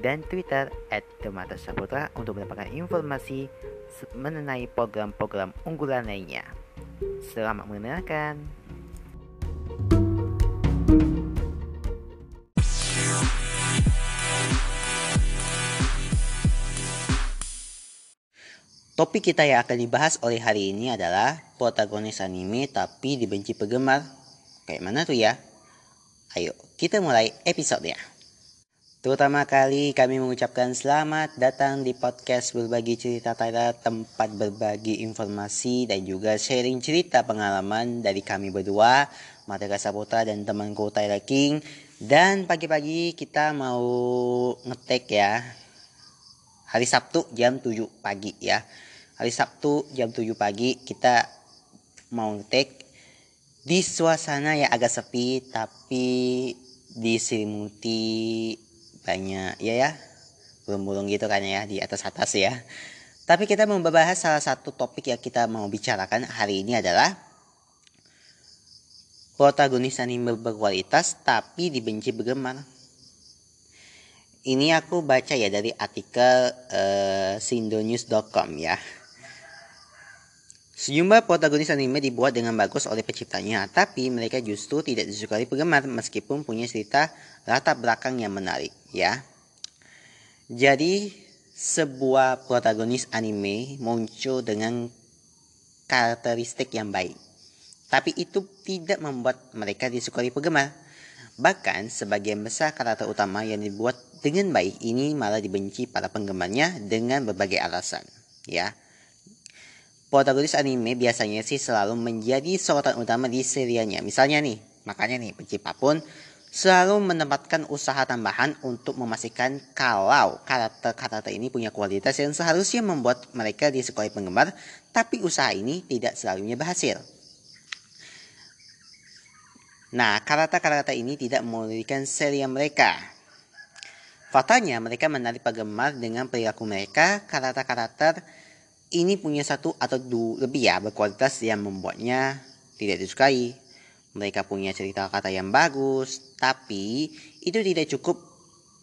dan Twitter at Demata Saputra untuk mendapatkan informasi mengenai program-program unggulan lainnya. Selamat mendengarkan. Topik kita yang akan dibahas oleh hari ini adalah protagonis anime tapi dibenci penggemar. Kayak mana tuh ya? Ayo, kita mulai episode ya. Terutama kali kami mengucapkan selamat datang di podcast berbagi cerita Tyler tempat berbagi informasi dan juga sharing cerita pengalaman dari kami berdua Mata Saputra dan temanku Tyler King. Dan pagi-pagi kita mau ngetek ya hari Sabtu jam 7 pagi ya. Hari Sabtu jam 7 pagi kita mau ngetek di suasana yang agak sepi tapi diselimuti banyak ya ya. Burung-burung gitu kan ya di atas atas ya. Tapi kita mau membahas salah satu topik yang kita mau bicarakan hari ini adalah protagonis anime berkualitas tapi dibenci penggemar ini aku baca ya dari artikel uh, sindonews.com ya. Sejumlah protagonis anime dibuat dengan bagus oleh penciptanya, tapi mereka justru tidak disukai penggemar meskipun punya cerita latar belakang yang menarik, ya. Jadi, sebuah protagonis anime muncul dengan karakteristik yang baik. Tapi itu tidak membuat mereka disukai penggemar. Bahkan sebagian besar karakter utama yang dibuat dengan baik ini malah dibenci para penggemarnya dengan berbagai alasan, ya. Protagonis anime biasanya sih selalu menjadi sorotan utama di serialnya. Misalnya nih, makanya nih pencipta pun selalu menempatkan usaha tambahan untuk memastikan kalau karakter-karakter ini punya kualitas yang seharusnya membuat mereka disukai penggemar, tapi usaha ini tidak selalunya berhasil. Nah, karakter-karakter ini tidak memulihkan serial mereka. Faktanya, mereka menarik penggemar dengan perilaku mereka, karakter-karakter ini punya satu atau dua lebih ya berkualitas yang membuatnya tidak disukai. Mereka punya cerita kata yang bagus, tapi itu tidak cukup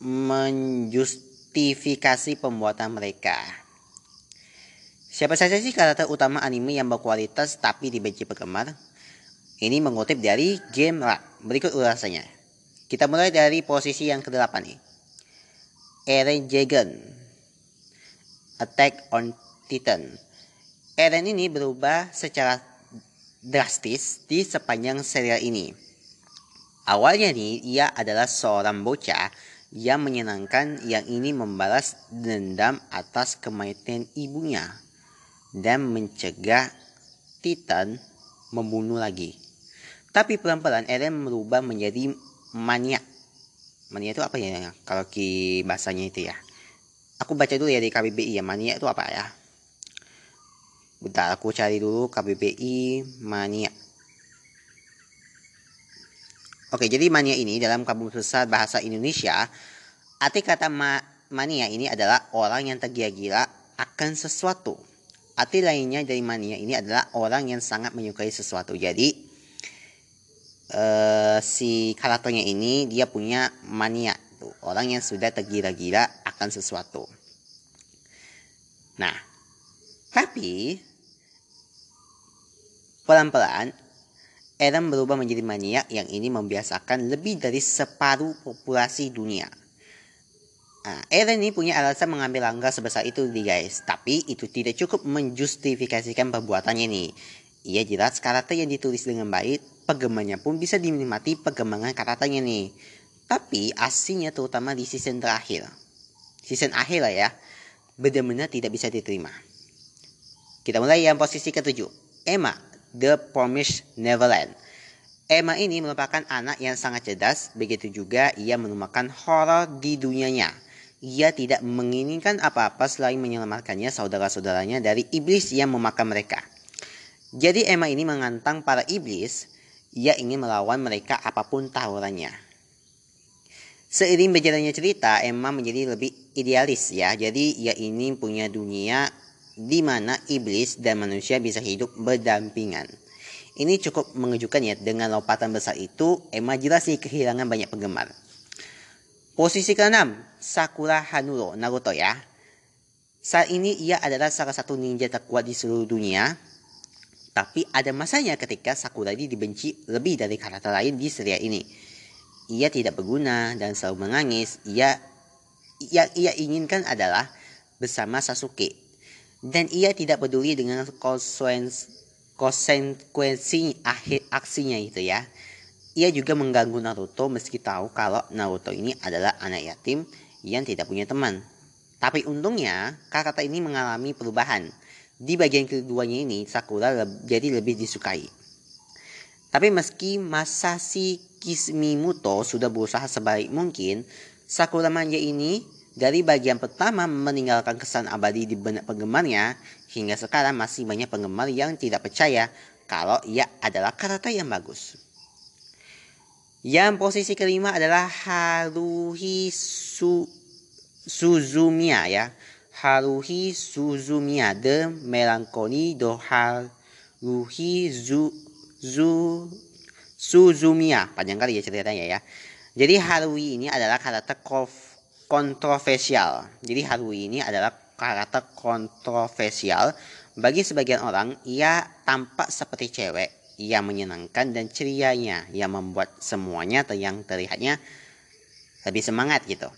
menjustifikasi pembuatan mereka. Siapa saja sih karakter utama anime yang berkualitas tapi dibenci penggemar? Ini mengutip dari Game Rat. Berikut ulasannya. Kita mulai dari posisi yang ke-8 nih. Eren Jagan Attack on Titan. Eren ini berubah secara drastis di sepanjang serial ini. Awalnya nih, ia adalah seorang bocah yang menyenangkan yang ini membalas dendam atas kematian ibunya dan mencegah Titan membunuh lagi. Tapi pelan-pelan Eren berubah menjadi maniak. Mania itu apa ya kalau ki bahasanya itu ya? Aku baca dulu ya di KBBI ya, mania itu apa ya? Bentar aku cari dulu KBBI mania. Oke, jadi mania ini dalam kamus besar bahasa Indonesia, arti kata ma mania ini adalah orang yang tergila-gila akan sesuatu. Arti lainnya dari mania ini adalah orang yang sangat menyukai sesuatu. Jadi uh, si karakternya ini dia punya mania, tuh, orang yang sudah tergila-gila akan sesuatu. Nah, tapi Pelan-pelan, Eren berubah menjadi maniak yang ini membiasakan lebih dari separuh populasi dunia. Nah, Eren ini punya alasan mengambil langkah sebesar itu nih guys. Tapi itu tidak cukup menjustifikasikan perbuatannya nih. Ia jelas karakter yang ditulis dengan baik, penggemarnya pun bisa dinikmati perkembangan karakternya nih. Tapi aslinya terutama di season terakhir. Season akhir lah ya. Benar-benar tidak bisa diterima. Kita mulai yang posisi ketujuh. Emma The Promised Neverland. Emma ini merupakan anak yang sangat cerdas, begitu juga ia menemukan horor di dunianya. ia tidak menginginkan apa-apa selain menyelamatkannya saudara-saudaranya dari iblis yang memakan mereka. Jadi Emma ini mengantang para iblis, ia ingin melawan mereka apa pun tawarannya. Seiring berjalannya cerita, Emma menjadi lebih idealis ya. Jadi ia ini punya dunia di mana iblis dan manusia bisa hidup berdampingan. Ini cukup mengejutkan ya, dengan lompatan besar itu, Emma jelas sih kehilangan banyak penggemar. Posisi ke-6, Sakura Hanuro Naruto ya. Saat ini ia adalah salah satu ninja terkuat di seluruh dunia. Tapi ada masanya ketika Sakura ini dibenci lebih dari karakter lain di serial ini. Ia tidak berguna dan selalu menangis. Ia yang ia inginkan adalah bersama Sasuke. Dan ia tidak peduli dengan konsekuensi akhir aksinya itu ya. Ia juga mengganggu Naruto meski tahu kalau Naruto ini adalah anak yatim yang tidak punya teman. Tapi untungnya, karakter ini mengalami perubahan. Di bagian keduanya ini, Sakura jadi lebih disukai. Tapi meski Masashi Kishimoto sudah berusaha sebaik mungkin, Sakura manja ini dari bagian pertama meninggalkan kesan abadi di benak penggemarnya, hingga sekarang masih banyak penggemar yang tidak percaya kalau ia adalah karakter yang bagus. Yang posisi kelima adalah Haruhi Su, Suzumiya ya. Haruhi Suzumiya The Melancholy do Haruhi Zu, Zu, Suzumiya. Panjang kali ya ceritanya ya. Jadi Haruhi ini adalah karakter kontroversial. Jadi Haruhi ini adalah karakter kontroversial. Bagi sebagian orang, ia tampak seperti cewek yang menyenangkan dan cerianya yang membuat semuanya yang terlihatnya lebih semangat gitu.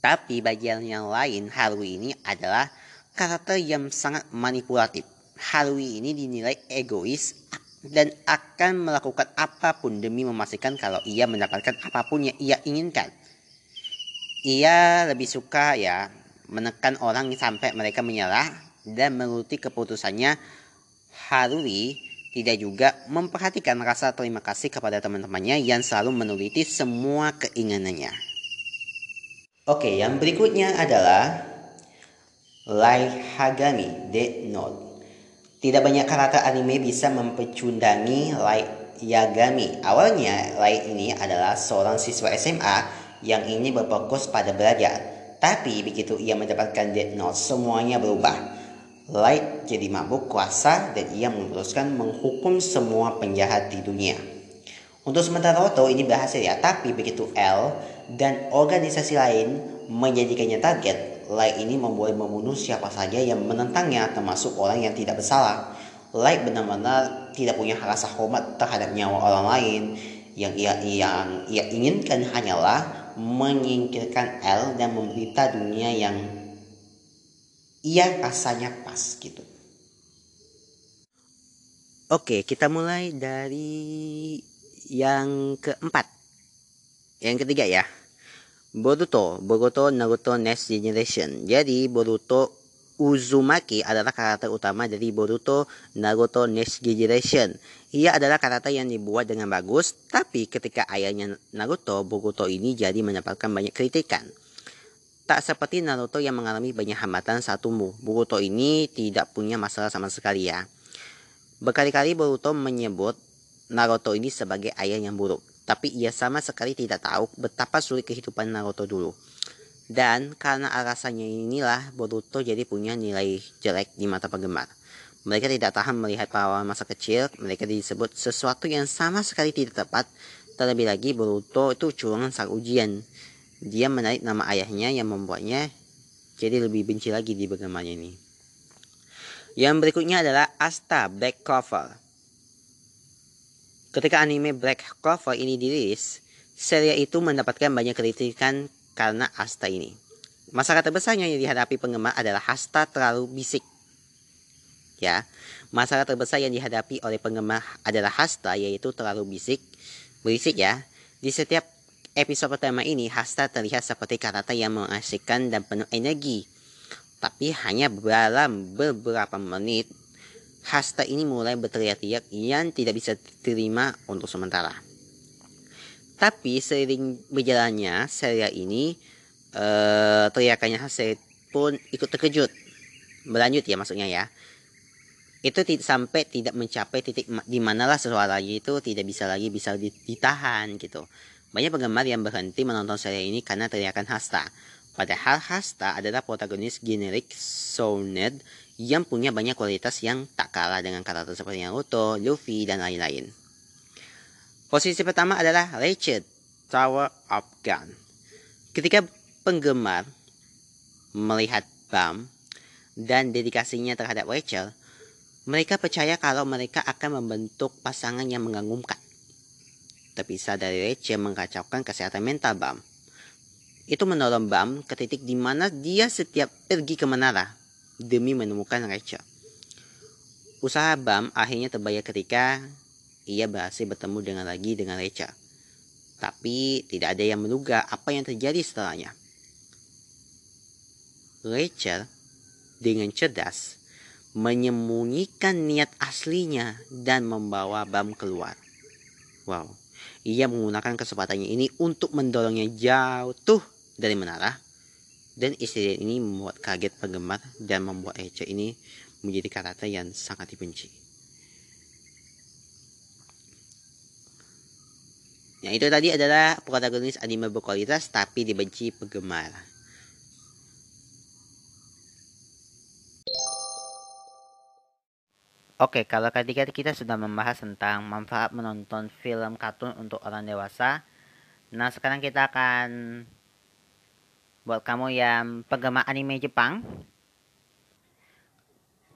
Tapi bagian yang lain Harui ini adalah karakter yang sangat manipulatif. Harui ini dinilai egois dan akan melakukan apa pun demi memastikan kalau ia mendapatkan apa pun yang ia inginkan. Ia lebih suka ya menekan orang sampai mereka menyerah dan menuruti keputusannya. Harui tidak juga memperhatikan rasa terima kasih kepada teman-temannya yang selalu meneliti semua keinginannya. Oke, yang berikutnya adalah Lai Hagami Death Note. Tidak banyak karakter anime bisa mempecundangi Lai Yagami. Awalnya, Lai ini adalah seorang siswa SMA yang ingin berfokus pada belajar. Tapi begitu ia mendapatkan Death Note, semuanya berubah. Light jadi mabuk kuasa dan ia memutuskan menghukum semua penjahat di dunia. Untuk sementara Otto ini berhasil ya, tapi begitu L dan organisasi lain menjadikannya target, Light ini memulai membunuh siapa saja yang menentangnya termasuk orang yang tidak bersalah. Light benar-benar tidak punya rasa hormat terhadap nyawa orang lain. Yang ia yang ia inginkan hanyalah menyingkirkan L dan memberita dunia yang ia rasanya pas gitu. Oke, kita mulai dari yang keempat. Yang ketiga ya. Boruto, Boruto Naruto Next Generation. Jadi Boruto Uzumaki adalah karakter utama dari Boruto Naruto Next Generation. Ia adalah karakter yang dibuat dengan bagus, tapi ketika ayahnya Naruto, Boruto ini jadi mendapatkan banyak kritikan. Tak seperti Naruto yang mengalami banyak hambatan saat tumbuh, Boruto ini tidak punya masalah sama sekali ya. Berkali-kali Boruto menyebut Naruto ini sebagai ayah yang buruk, tapi ia sama sekali tidak tahu betapa sulit kehidupan Naruto dulu. Dan karena alasannya inilah Boruto jadi punya nilai jelek di mata penggemar. Mereka tidak tahan melihat pahlawan masa kecil, mereka disebut sesuatu yang sama sekali tidak tepat. Terlebih lagi Boruto itu curangan saat ujian. Dia menarik nama ayahnya yang membuatnya jadi lebih benci lagi di bagaimana ini. Yang berikutnya adalah Asta Black Clover. Ketika anime Black Clover ini dirilis, serial itu mendapatkan banyak kritikan karena Asta ini. Masalah terbesarnya yang dihadapi penggemar adalah Asta terlalu bisik. Ya, masalah terbesar yang dihadapi oleh penggemar adalah Hasta yaitu terlalu bisik, berisik ya. Di setiap episode pertama ini Hasta terlihat seperti karakter yang mengasyikkan dan penuh energi. Tapi hanya dalam beberapa menit, Hasta ini mulai berteriak-teriak yang tidak bisa diterima untuk sementara. Tapi seiring berjalannya serial ini, uh, teriakannya Hase pun ikut terkejut. Berlanjut ya maksudnya ya. Itu sampai tidak mencapai titik di manalah suara itu tidak bisa lagi bisa ditahan gitu. Banyak penggemar yang berhenti menonton serial ini karena teriakan Hasta. Padahal Hasta adalah protagonis generik Soulned yang punya banyak kualitas yang tak kalah dengan karakter seperti Naruto, Luffy, dan lain-lain. Posisi pertama adalah Rachel, Tower of Gun. Ketika penggemar melihat Bam dan dedikasinya terhadap Rachel, mereka percaya kalau mereka akan membentuk pasangan yang mengagumkan. Terpisah dari Rachel mengkacaukan kesehatan mental Bam itu menolong Bam ke titik di mana dia setiap pergi ke menara demi menemukan Rachel. Usaha Bam akhirnya terbayar ketika ia berhasil bertemu dengan lagi dengan Rachel. Tapi tidak ada yang menduga apa yang terjadi setelahnya. Rachel dengan cerdas menyembunyikan niat aslinya dan membawa Bam keluar. Wow, ia menggunakan kesempatannya ini untuk mendorongnya jauh dari menara dan insiden ini membuat kaget penggemar dan membuat Echa ini menjadi karakter yang sangat dibenci. Yang itu tadi adalah protagonis anime berkualitas tapi dibenci penggemar. Oke, kalau tadi kita sudah membahas tentang manfaat menonton film kartun untuk orang dewasa. Nah, sekarang kita akan buat kamu yang penggemar anime Jepang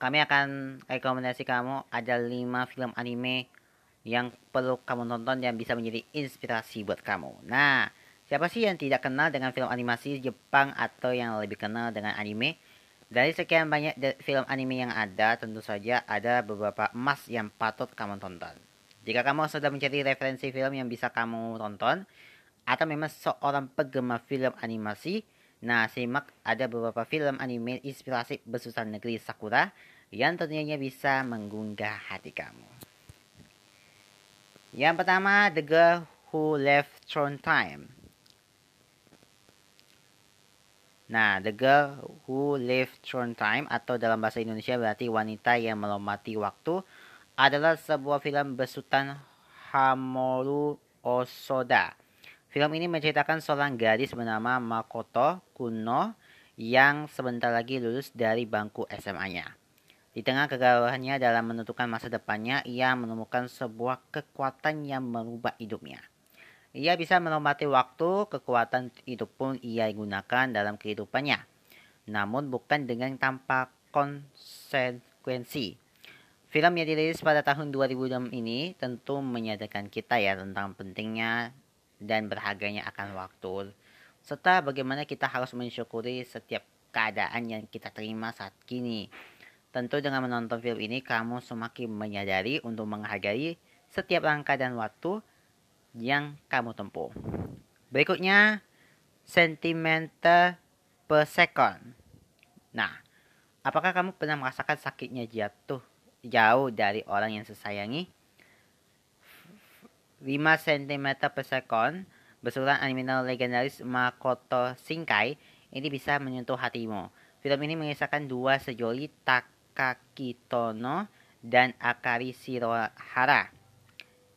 kami akan rekomendasi kamu ada 5 film anime yang perlu kamu tonton dan bisa menjadi inspirasi buat kamu. Nah, siapa sih yang tidak kenal dengan film animasi Jepang atau yang lebih kenal dengan anime? Dari sekian banyak film anime yang ada, tentu saja ada beberapa emas yang patut kamu tonton. Jika kamu sudah mencari referensi film yang bisa kamu tonton, atau memang seorang penggemar film animasi, Nah, simak ada beberapa film anime inspirasi besusan negeri Sakura yang tentunya bisa menggugah hati kamu. Yang pertama, The Girl Who Left Throne Time. Nah, The Girl Who Left Throne Time atau dalam bahasa Indonesia berarti wanita yang melompati waktu adalah sebuah film besutan Hamoru Osoda Film ini menceritakan seorang gadis bernama Makoto Kuno yang sebentar lagi lulus dari bangku SMA-nya. Di tengah kegalauannya dalam menentukan masa depannya, ia menemukan sebuah kekuatan yang merubah hidupnya. Ia bisa melompati waktu, kekuatan itu pun ia gunakan dalam kehidupannya. Namun bukan dengan tanpa konsekuensi. Film yang dirilis pada tahun 2006 ini tentu menyadarkan kita ya tentang pentingnya dan berharganya akan waktu, serta bagaimana kita harus mensyukuri setiap keadaan yang kita terima saat kini. Tentu dengan menonton film ini, kamu semakin menyadari untuk menghargai setiap langkah dan waktu yang kamu tempuh. Berikutnya, sentimeter per second. Nah, apakah kamu pernah merasakan sakitnya jatuh jauh dari orang yang sesayangi? 5 cm per second besutan animal legendaris Makoto Shinkai ini bisa menyentuh hatimu. Film ini mengisahkan dua sejoli Takakitono dan Akari Shirohara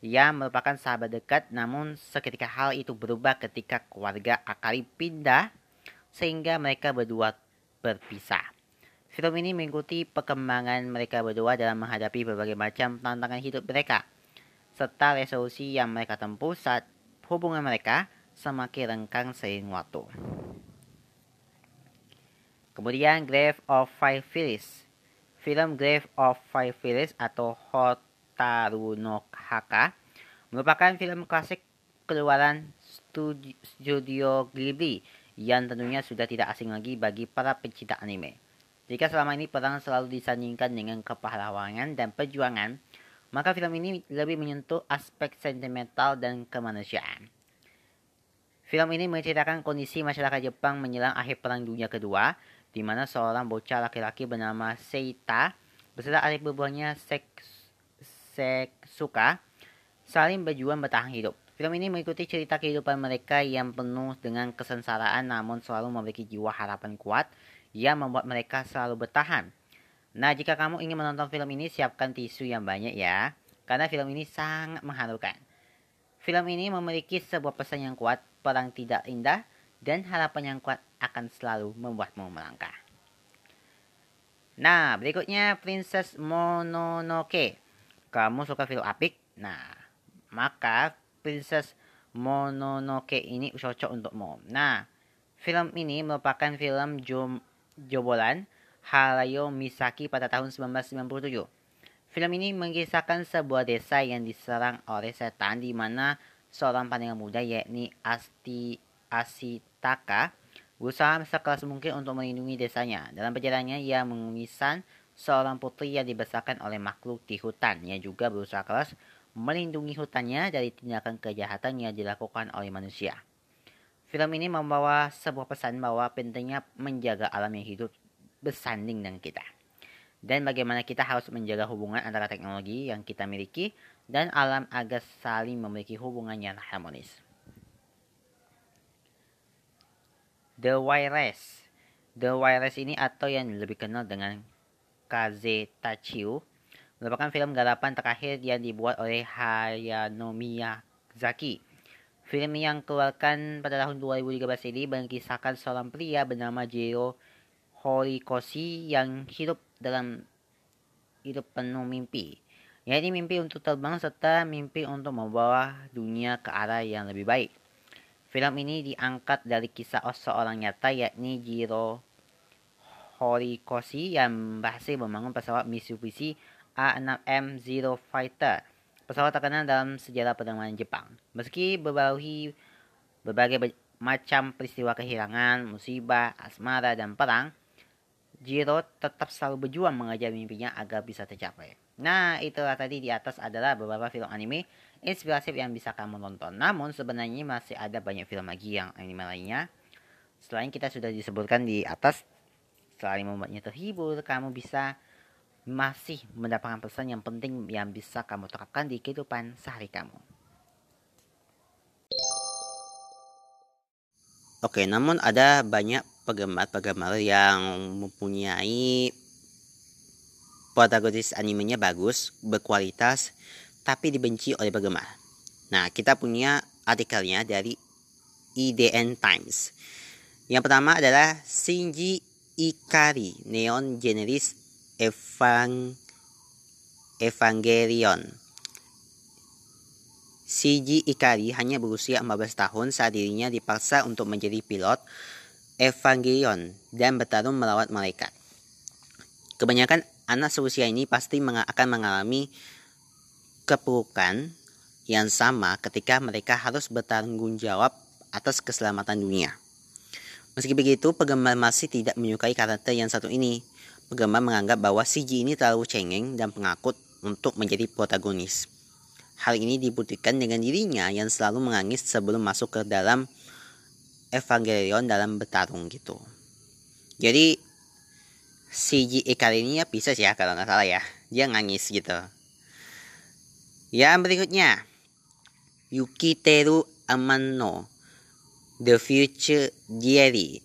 yang merupakan sahabat dekat namun seketika hal itu berubah ketika keluarga Akari pindah sehingga mereka berdua berpisah. Film ini mengikuti perkembangan mereka berdua dalam menghadapi berbagai macam tantangan hidup mereka serta resolusi yang mereka tempuh saat hubungan mereka semakin renggang seiring waktu. Kemudian Grave of Five Phyllis. Film Grave of Five Phyllis atau Hotaru no Haka merupakan film klasik keluaran studio Ghibli yang tentunya sudah tidak asing lagi bagi para pencinta anime. Jika selama ini perang selalu disandingkan dengan kepahlawanan dan perjuangan, maka film ini lebih menyentuh aspek sentimental dan kemanusiaan. Film ini menceritakan kondisi masyarakat Jepang menjelang akhir Perang Dunia Kedua, di mana seorang bocah laki-laki bernama Seita beserta adik berbuahnya Sek Seksuka saling berjuang bertahan hidup. Film ini mengikuti cerita kehidupan mereka yang penuh dengan kesengsaraan namun selalu memiliki jiwa harapan kuat yang membuat mereka selalu bertahan. Nah, jika kamu ingin menonton film ini, siapkan tisu yang banyak ya, karena film ini sangat mengharukan. Film ini memiliki sebuah pesan yang kuat, perang tidak indah, dan harapan yang kuat akan selalu membuatmu melangkah. Nah, berikutnya Princess Mononoke. Kamu suka film apik? Nah, maka Princess Mononoke ini cocok untukmu. Nah, film ini merupakan film Jom Jobolan Harayo Misaki pada tahun 1997. Film ini mengisahkan sebuah desa yang diserang oleh setan di mana seorang pangeran muda yakni Asti Asitaka berusaha sekelas mungkin untuk melindungi desanya. Dalam perjalanannya ia mengemisah seorang putri yang dibesarkan oleh makhluk di hutan yang juga berusaha keras melindungi hutannya dari tindakan kejahatan yang dilakukan oleh manusia. Film ini membawa sebuah pesan bahwa pentingnya menjaga alam yang hidup bersanding dengan kita. Dan bagaimana kita harus menjaga hubungan antara teknologi yang kita miliki dan alam agar saling memiliki hubungan yang harmonis. The Wireless The Wireless ini atau yang lebih kenal dengan Kaze Tachiu merupakan film garapan terakhir yang dibuat oleh Hayao Miyazaki. Film yang keluarkan pada tahun 2013 ini mengisahkan seorang pria bernama Jiro Horikoshi yang hidup dalam hidup penuh mimpi. Yaitu mimpi untuk terbang serta mimpi untuk membawa dunia ke arah yang lebih baik. Film ini diangkat dari kisah seorang nyata yakni Jiro Horikoshi yang berhasil membangun pesawat Mitsubishi A6M Zero Fighter, pesawat terkenal dalam sejarah penerbangan Jepang. Meski berbaluhi berbagai macam peristiwa kehilangan, musibah, asmara, dan perang, Jiro tetap selalu berjuang mengejar mimpinya agar bisa tercapai. Nah, itulah tadi di atas adalah beberapa film anime inspiratif yang bisa kamu tonton. Namun sebenarnya masih ada banyak film lagi yang anime lainnya. Selain kita sudah disebutkan di atas, selain membuatnya terhibur, kamu bisa masih mendapatkan pesan yang penting yang bisa kamu terapkan di kehidupan sehari kamu. Oke, namun ada banyak penggemar-penggemar yang mempunyai protagonis animenya bagus, berkualitas, tapi dibenci oleh penggemar. Nah, kita punya artikelnya dari IDN Times. Yang pertama adalah Shinji Ikari, Neon Generis Evang Evangelion. Shiji Ikari hanya berusia 14 tahun saat dirinya dipaksa untuk menjadi pilot Evangelion dan bertarung melawat malaikat. Kebanyakan anak seusia ini pasti akan mengalami kepurukan yang sama ketika mereka harus bertanggung jawab atas keselamatan dunia. Meski begitu, penggemar masih tidak menyukai karakter yang satu ini. Penggemar menganggap bahwa CG ini terlalu cengeng dan pengakut untuk menjadi protagonis. Hal ini dibuktikan dengan dirinya yang selalu menangis sebelum masuk ke dalam Evangelion dalam bertarung gitu. Jadi CG Ikari ini ya bisa sih ya kalau nggak salah ya. Dia nangis gitu. Yang berikutnya Yukiteru Amano The Future Diary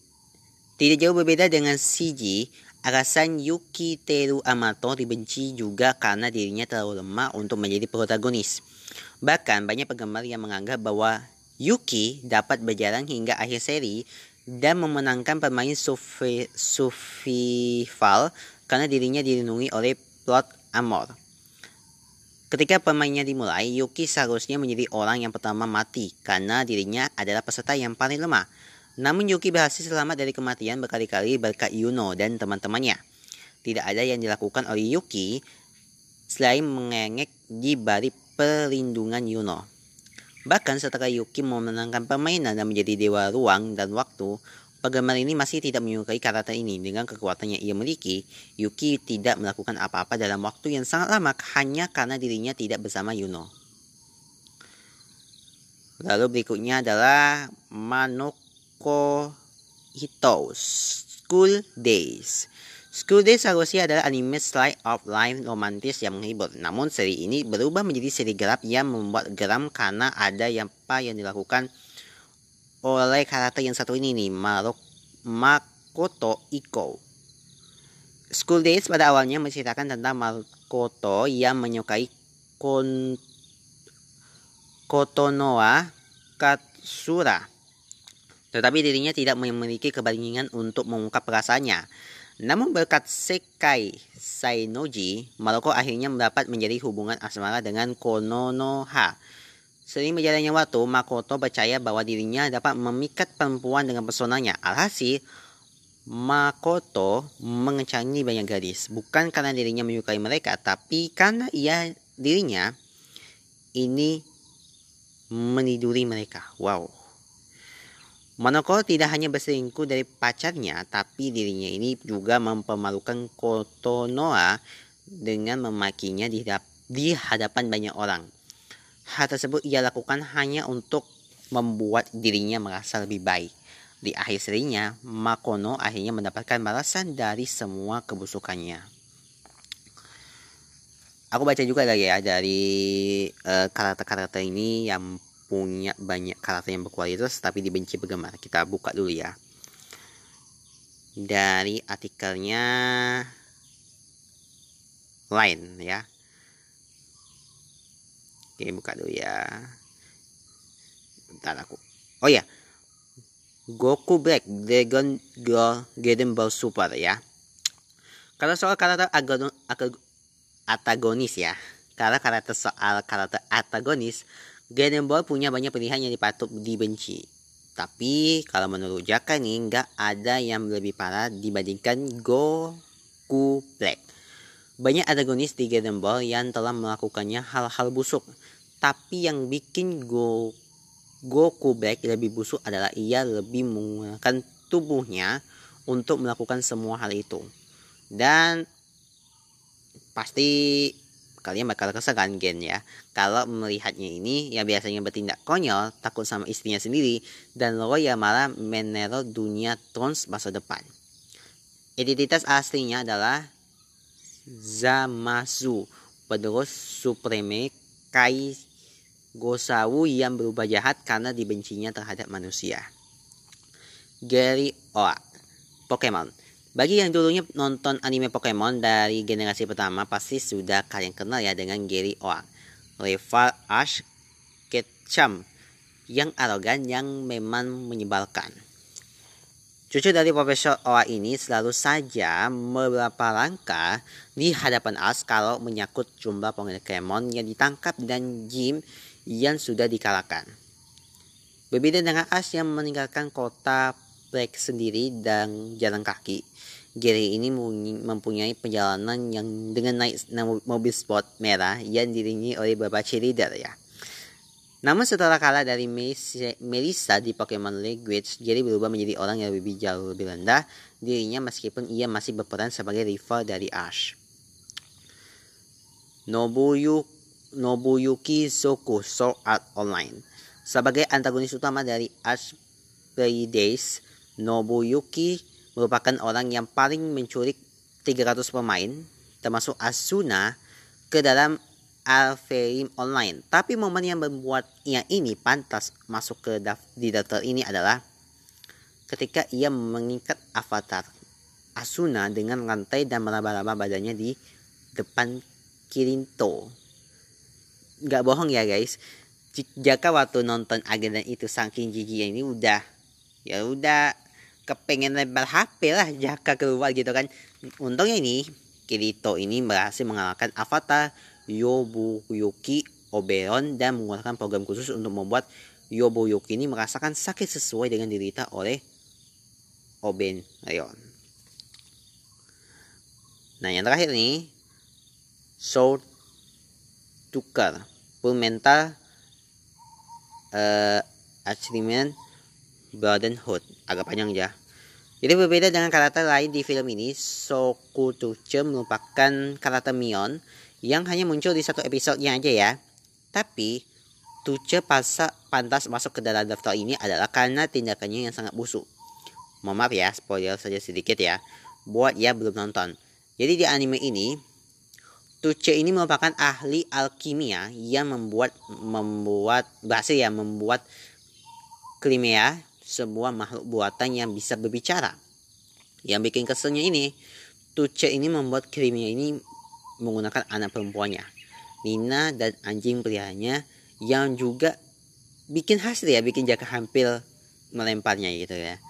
Tidak jauh berbeda dengan CG Alasan Yuki Teru Amato dibenci juga karena dirinya terlalu lemah untuk menjadi protagonis. Bahkan banyak penggemar yang menganggap bahwa Yuki dapat berjalan hingga akhir seri dan memenangkan pemain survival karena dirinya dilindungi oleh plot Amor. Ketika pemainnya dimulai, Yuki seharusnya menjadi orang yang pertama mati karena dirinya adalah peserta yang paling lemah. Namun Yuki berhasil selamat dari kematian berkali-kali berkat Yuno dan teman-temannya. Tidak ada yang dilakukan oleh Yuki selain mengengek di balik perlindungan Yuno. Bahkan setelah Yuki memenangkan permainan dan menjadi dewa ruang dan waktu, penggemar ini masih tidak menyukai karakter ini. Dengan kekuatan yang ia miliki, Yuki tidak melakukan apa-apa dalam waktu yang sangat lama hanya karena dirinya tidak bersama Yuno. Lalu berikutnya adalah Manok Hito School Days. School Days seharusnya adalah anime slice of life romantis yang menghibur. Namun seri ini berubah menjadi seri gelap yang membuat geram karena ada yang apa yang dilakukan oleh karakter yang satu ini nih, Makoto Iko. School Days pada awalnya menceritakan tentang Makoto yang menyukai kon Kotonoa Katsura. Tetapi dirinya tidak memiliki keberanian untuk mengungkap perasaannya. Namun berkat Sekai Sainoji, Maroko akhirnya mendapat menjadi hubungan asmara dengan Kononoha. Sering berjalannya waktu, Makoto percaya bahwa dirinya dapat memikat perempuan dengan pesonanya. Alhasil, Makoto mengencangi banyak gadis. Bukan karena dirinya menyukai mereka, tapi karena ia dirinya ini meniduri mereka. Wow. Monoko tidak hanya berselingkuh dari pacarnya, tapi dirinya ini juga mempermalukan Kotonoa dengan memakinya di, di hadapan banyak orang. Hal tersebut ia lakukan hanya untuk membuat dirinya merasa lebih baik. Di akhir serinya, Makono akhirnya mendapatkan balasan dari semua kebusukannya. Aku baca juga lagi ya dari uh, karakter-karakter ini yang punya banyak karakter yang berkualitas tapi dibenci penggemar. Kita buka dulu ya. Dari artikelnya lain ya. Oke, buka dulu ya. Bentar aku. Oh ya. Goku Black Dragon Girl Garden Ball Super ya. Kalau soal karakter antagonis ya. Kalau karakter soal karakter antagonis Dragon Ball punya banyak pilihan yang dipatut dibenci. Tapi kalau menurut Jaka nih nggak ada yang lebih parah dibandingkan Goku Black. Banyak antagonis di Dragon Ball yang telah melakukannya hal-hal busuk. Tapi yang bikin Go Goku Black lebih busuk adalah ia lebih menggunakan tubuhnya untuk melakukan semua hal itu. Dan pasti kalian bakal kesegan gen ya. Kalau melihatnya ini yang biasanya bertindak konyol takut sama istrinya sendiri dan lo ya malah menero dunia Trons masa depan. Identitas aslinya adalah Zamasu penerus supreme Kai Gosawu yang berubah jahat karena dibencinya terhadap manusia. Gary Oa Pokemon bagi yang dulunya nonton anime Pokemon dari generasi pertama pasti sudah kalian kenal ya dengan Gary Oak, rival Ash Ketchum yang arogan yang memang menyebalkan. Cucu dari Profesor Oa ini selalu saja beberapa langkah di hadapan Ash kalau menyangkut jumlah Pokemon yang ditangkap dan gym yang sudah dikalahkan. Berbeda dengan Ash yang meninggalkan kota Black sendiri dan jalan kaki. Gary ini mempunyai perjalanan yang dengan naik mobil sport merah yang diringi oleh beberapa cheerleader ya. Namun setelah kalah dari Melissa di Pokemon Language, Gary berubah menjadi orang yang lebih jauh lebih rendah dirinya meskipun ia masih berperan sebagai rival dari Ash. Nobuyu, Nobuyuki Soku Sword Art Online Sebagai antagonis utama dari Ash Play Days, Nobuyuki merupakan orang yang paling menculik 300 pemain termasuk Asuna ke dalam Alfheim Online. Tapi momen yang membuat ia ini pantas masuk ke di daftar ini adalah ketika ia mengikat avatar Asuna dengan lantai dan meraba-raba badannya di depan Kirinto. Gak bohong ya guys. Jika waktu nonton agendan itu saking gigi ini udah ya udah kepengen lebar HP lah jaka keluar gitu kan untungnya ini Kirito ini berhasil mengalahkan avatar Yobuyuki Oberon dan menggunakan program khusus untuk membuat Yobuyuki ini merasakan sakit sesuai dengan dirita oleh Oberon. Nah yang terakhir nih Soul Tukar Full Mental uh, Achievement Brotherhood agak panjang ya jadi berbeda dengan karakter lain di film ini, Sokutuche merupakan karakter Mion yang hanya muncul di satu episodenya aja ya. Tapi Tuche pasa, pantas masuk ke dalam daftar ini adalah karena tindakannya yang sangat busuk. Mohon maaf ya, spoiler saja sedikit ya. buat ya belum nonton. Jadi di anime ini Tuce ini merupakan ahli alkimia yang membuat membuat berhasil ya membuat Klimea sebuah makhluk buatan yang bisa berbicara. Yang bikin keselnya ini, Tuce ini membuat Klimea ini menggunakan anak perempuannya, Nina dan anjing prianya yang juga bikin hasil ya, bikin jaka hampir melemparnya gitu ya.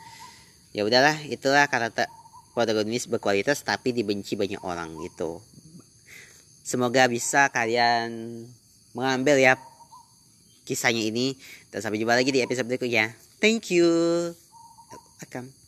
Ya udahlah, itulah karakter protagonis berkualitas tapi dibenci banyak orang gitu. Semoga bisa kalian mengambil ya kisahnya ini dan sampai jumpa lagi di episode berikutnya. Thank you. Welcome.